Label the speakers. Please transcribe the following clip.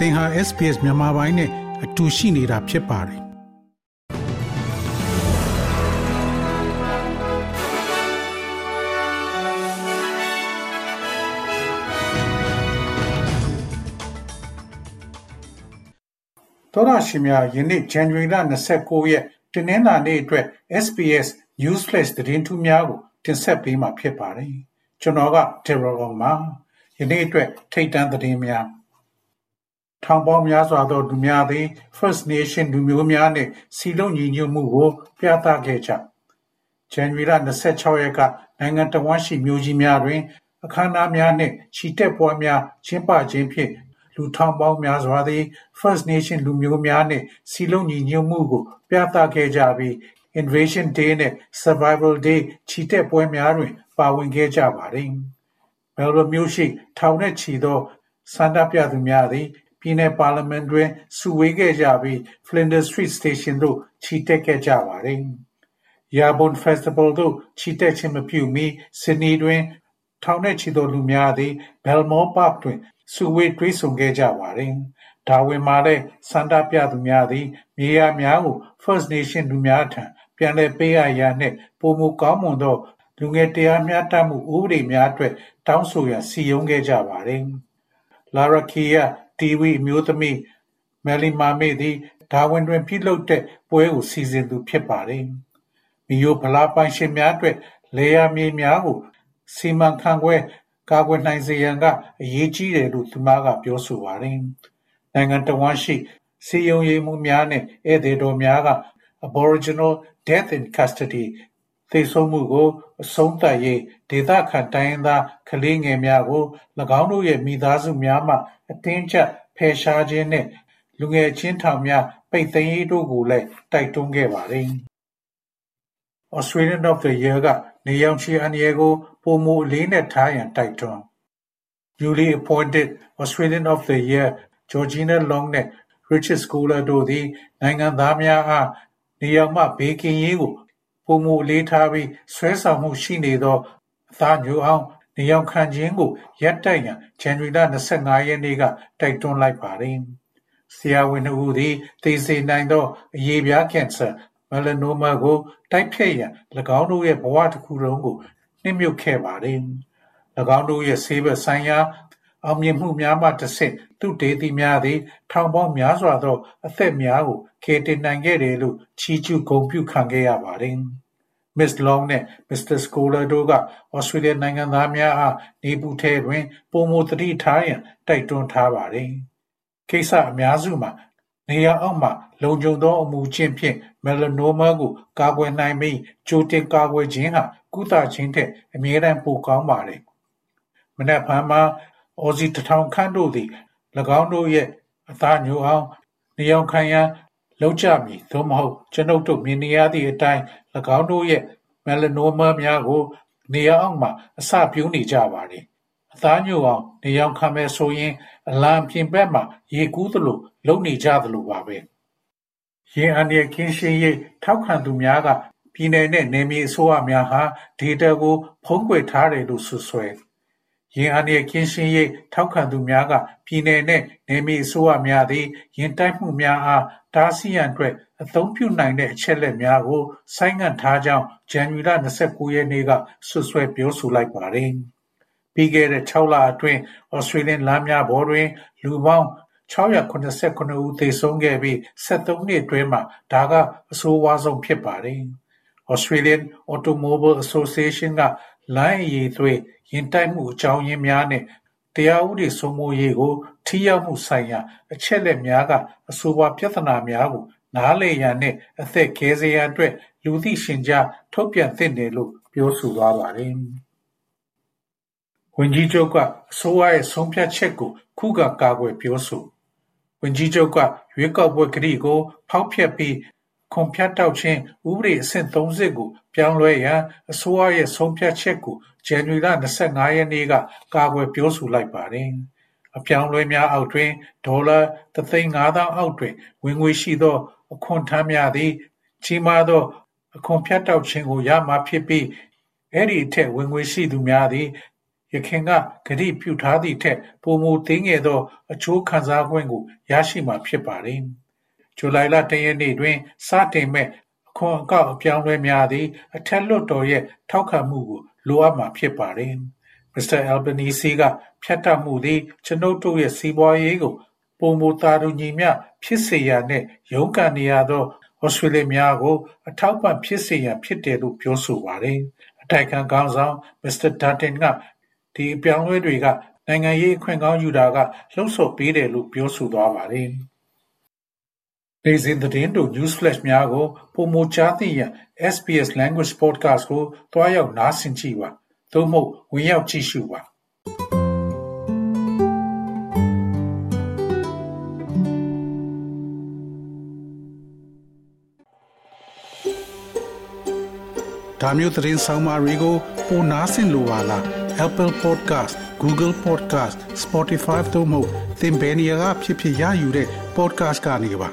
Speaker 1: သင်ဟာ SPS မြန်မာပိုင်းနဲ့အတူရှိနေတာဖြစ်ပါတယ်တော်ရရှိမြယနေ့ January 29ရက်တင်းနှင်းသာနေ့အတွက် SPS News Flash သတင်းထူးများကိုတင်ဆက်ပေးမှာဖြစ်ပါတယ်ကျွန်တော်က Terror အောင်ပါယနေ့အတွက်ထိတ်တန့်သတင်းများ ထောင်ပေါင်းများစွာသောလူများသည် First Nation လူမျိုးများနှင့်စီလုံးညီညွတ်မှုကို ပြသခဲ့ကြ။ January 26ရက်က နိုင်ငံတော်ဝန်ရှိမျိုးကြီးများတွင် အခမ်းအနားများနှင့် ချီတက်ပွဲများကျင်းပခြင်းဖြင့် လူထောင်ပေါင်းများစွာသည် First Nation လူမျိုးများနှင့်စီလုံးညီညွတ်မှုကို ပြသခဲ့ကြပြီး Invasion Day နှင့် Survival Day ချီတက်ပွဲများတွင် ပါဝင်ခဲ့ကြပါသည်။ Melbourne မြို့ရှိ ထောင်နှင့်ချီသောဆန္ဒပြသူများသည် ပြည်내ပါလီမန်တွင် စုဝေးခဲ့ကြပြီး Flinders Street Station သို့ချီတက်ခဲ့ကြပါသည်။ Yabun Festival သို့ချီတက်ခြင်းမပြုမီ Sydney တွင် ထောင်နှင့်ချီသောလူများသည် Belmore Park တွင် စုဝေးတွေ့ဆုံခဲ့ကြပါသည်။ Darwin မှာလည်း ဆန္ဒပြသူများသည် မြေယာများကို First Nation လူများထံ ပြန်လည်ပေးအပ်ရန်နှင့် ပိုမိုကောင်းမွန်သော လူငယ်တရားမျှတမှု ဥပဒေများအတွက် တောင်းဆိုရန် စည်းရုံးခဲ့ကြပါသည်။ Larrakia တီဝီအမျိုးသမီး မယ်လီမာမေသည် ဒါဝင်တွင် ပြုလုပ်တဲ့ပွဲကို စီစဉ်သူ ဖြစ်ပါတယ်။မီယိုဖလား ပိုင်ရှင်များအတွက်လေယာမြေများကို စီမံခန့်ခွဲ ကာကွယ်နိုင်စေရန်က အရေးကြီးတယ်လို့ သူမက ပြောဆိုပါတယ်။နိုင်ငံတော်ဝန်ရှိစီယုံရေးမှုများနဲ့ ဧည့်သည်တော်များက Aboriginal Death in Custody သေဆုံးမှုကို အဆုံးသတ်ရေး ဒေသခံ တိုင်းရင်းသား ကလေးငယ်များကို၎င်းတို့ရဲ့ မိသားစုများမှ အတင်းကျပ်ဖယ်ရှားခြင်းနှင့်လူငယ်အကျဉ်းထောင်များ ပိတ်သိမ်းရေးတို့ကိုလည်း တိုက်တွန်းခဲ့ပါတယ်။ Australian of the Year က နေရောင်ခြည်အန္တရာယ်ကို ပိုမိုအလေးအနက်ထားရန် တိုက်တွန်း Newly appointed Australian of the Year Georgina Long နဲ့ Richard Scholar တို့သည် နိုင်ငံသားများအား နေရောင်မှဘေးကင်းရေးကို ပိုမိုအလေးထားပြီး ဆွဲဆောင်မှုရှိနေသော အသားညိုအောင် နေရောင်ခံခြင်းကိုရပ်တန့်ရန်ဇန်နဝါရီလ25ရက်နေ့ကတိုက်တွန်းလိုက်ပါတယ်။ဆရာဝန်နှစ်ဦးသည်သေစေနိုင်သောအရေပြားကင်ဆာ melanoma ကိုတိုက်ဖျက်ရန်၎င်းတို့ရဲ့ဘဝတစ်ခုလုံးကိုနှိမ့်မြုပ်ခဲ့ပါတယ်။၎င်းတို့ရဲ့ဆေးဘက်ဆိုင်ရာအောင်မြင်မှုများမှတစ်ဆင့်သူတေသီများသည် ထောင်ပေါင်းများစွာသော အသက်များကိုကယ်တင်နိုင်ခဲ့တယ်လို့ချီးကျူးဂုဏ်ပြုခံခဲ့ရပါတယ်။ Miss Long နဲ့ Mr. Scholar တို့ကဩစတြေးလျနိုင်ငံသားများအားနေပူထဲတွင်ပိုမိုသတိထားရန်တိုက်တွန်းထားပါတယ်။ကိစ္စအများစုမှာနေရာအောက်မှလုံခြုံသောအမူအကျင့်ဖြင့် melanoma ကိုကာကွယ်နိုင်ပြီးကြိုတင်ကာကွယ်ခြင်းဟာကုသခြင်းထက်အမြဲတမ်းပိုကောင်းပါတယ်။မနက်ဖြန်မှာအော်စီတစ်ထောင်ခန့်တို့သည်၎င်းတို့ရဲ့အသားညိုအောင်နေရောင်ခံရန် လုပ်ကြမည်သို့မဟုတ်ကျွန်ုပ်တို့မြင်နေရသည့်အတိုင်း၎င်းတို့ရဲ့ melanoma များကို နေရာအောက်မှာအစပြုံးနေကြပါတယ်။အသားညိုအောင်နေရောင်ခံမယ်ဆိုရင်အလံပြင်ဘက်မှာရေကူးသလိုလုံနေကြသလိုပါပဲ။ရင်အန္တရာယ်ကင်းရှင်းရေးထောက်ခံသူများကပြည်내နဲ့နယ်မြေအစိုးရများဟာဒေတာကို ဖုံးကွယ်ထားတယ်လို့ဆွဆွဲရင်အန္တရာယ်ကင်းရှင်းရေးထောက်ခံသူများကပြည်내နဲ့နယ်မြေအစိုးရများသည်ရင်တိုက်မှုများအား တားဆီးရန်အတွက်အသုံးပြုနိုင်တဲ့အချက်လက်များကိုဆိုင်းငံ့ထားကြောင်းဇန်နဝါရီလ29ရက်နေ့ကဆွဆွဲပြောဆိုလိုက်ပါတယ်။ပြီးခဲ့တဲ့6လအတွင်းဩစတြေးလျလမ်းများပေါ်တွင် လူပေါင်း689ဦးသေဆုံးခဲ့ပြီး73နှစ်အတွင်းမှာဒါကအဆိုးဝါးဆုံးဖြစ်ပါတယ်။ Australian Automobile Association ကလိုင်းအရေးသွေးရင်တိုက်မှုအကြောင်းရင်းများနဲ့ တရားဥပဒေစိုးမိုးရေးကို ထိရောက်မှုဆိုင်ရာ အချက်လက်များက အဆိုပါပြဿနာများကို နားလည်ရန်နဲ့အသက်ကယ်ဆယ်ရန်အတွက် လူသိရှင်ကြား ထုတ်ပြန်သင့်တယ်လို့ ပြောဆိုသွားပါတယ်။ဝန်ကြီးချုပ်က အစိုးရရဲ့ ဆုံးဖြတ်ချက်ကို ခုခံကာကွယ်ပြောဆို ဝန်ကြီးချုပ်က ရွေးကောက်ပွဲကတိကို ဖောက်ဖျက်ပြီး ခွန်ဖြတ်တောက်ခြင်းဥပဒေအဆင့်30ကို ပြောင်းလဲရန် အစိုးရရဲ့ဆုံးဖြတ်ချက်ကို ဇန်နဝါရီလ25ရက်နေ့က ကာကွယ်ပြောဆိုလိုက်ပါတယ်။အပြောင်းလဲများအောက်တွင်ဒေါ်လာ3,500အောက်တွင်ဝင်ငွေရှိသော အခွန်ထမ်းများသည်ကြီးမားသော အခွန်ဖြတ်တောက်ခြင်းကိုရမှာဖြစ်ပြီးအဲ့ဒီအထက်ဝင်ငွေရှိသူများသည်ရခင်ကဂတိပြုထားသည့်ထက်ပိုမိုသေးငယ်သော အချိုးခံစား권ကိုရရှိမှာဖြစ်ပါတယ်။ ဇူလိုင်လ၁ရက်နေ့တွင် စတင်မဲ့အခွန်အကောက်အပြောင်းလဲများသည် အထက်လွှတ်တော်ရဲ့ထောက်ခံမှုကိုလိုအပ်မှာဖြစ်ပါတယ်။ Mr. Albanese ကဖြတ်တောက်မှုသည်ကျွန်ုပ်တို့ရဲ့စီးပွားရေးကိုပိုမိုသာတူညီမျှဖြစ်စေရန်နှင့်ရုန်းကန်နေရသောဩစတြေးလျများကို အထောက်အပံ့ဖြစ်စေရန်ဖြစ်တယ်လို့ပြောဆိုပါတယ်။အတိုက်အခံခေါင်းဆောင် Mr. Dutton ကဒီအပြောင်းအလဲတွေကနိုင်ငံရေးအခွင့်ကောင်းယူတာကလှုံ့ဆော်ပေးတယ်လို့ပြောဆိုသွားပါတယ်။ နေ့စဉ်သတင်းတို့ News Flash များကို ပိုမိုကြားသိရန် SBS Language Podcast ကို တွားရောက်နားဆင်ကြည့်ပါ။သို့မဟုတ်ဝင်ရောက်ကြည့်ရှုပါ။ဒါမျိုးသတင်းဆောင်မာတွေကိုပိုနားဆင်လိုပါလား Apple Podcast Google Podcast Spotify တို့မှာသင်ပင်ရာဖြစ်ဖြစ်ရယူတဲ့ podcast ကနေပါ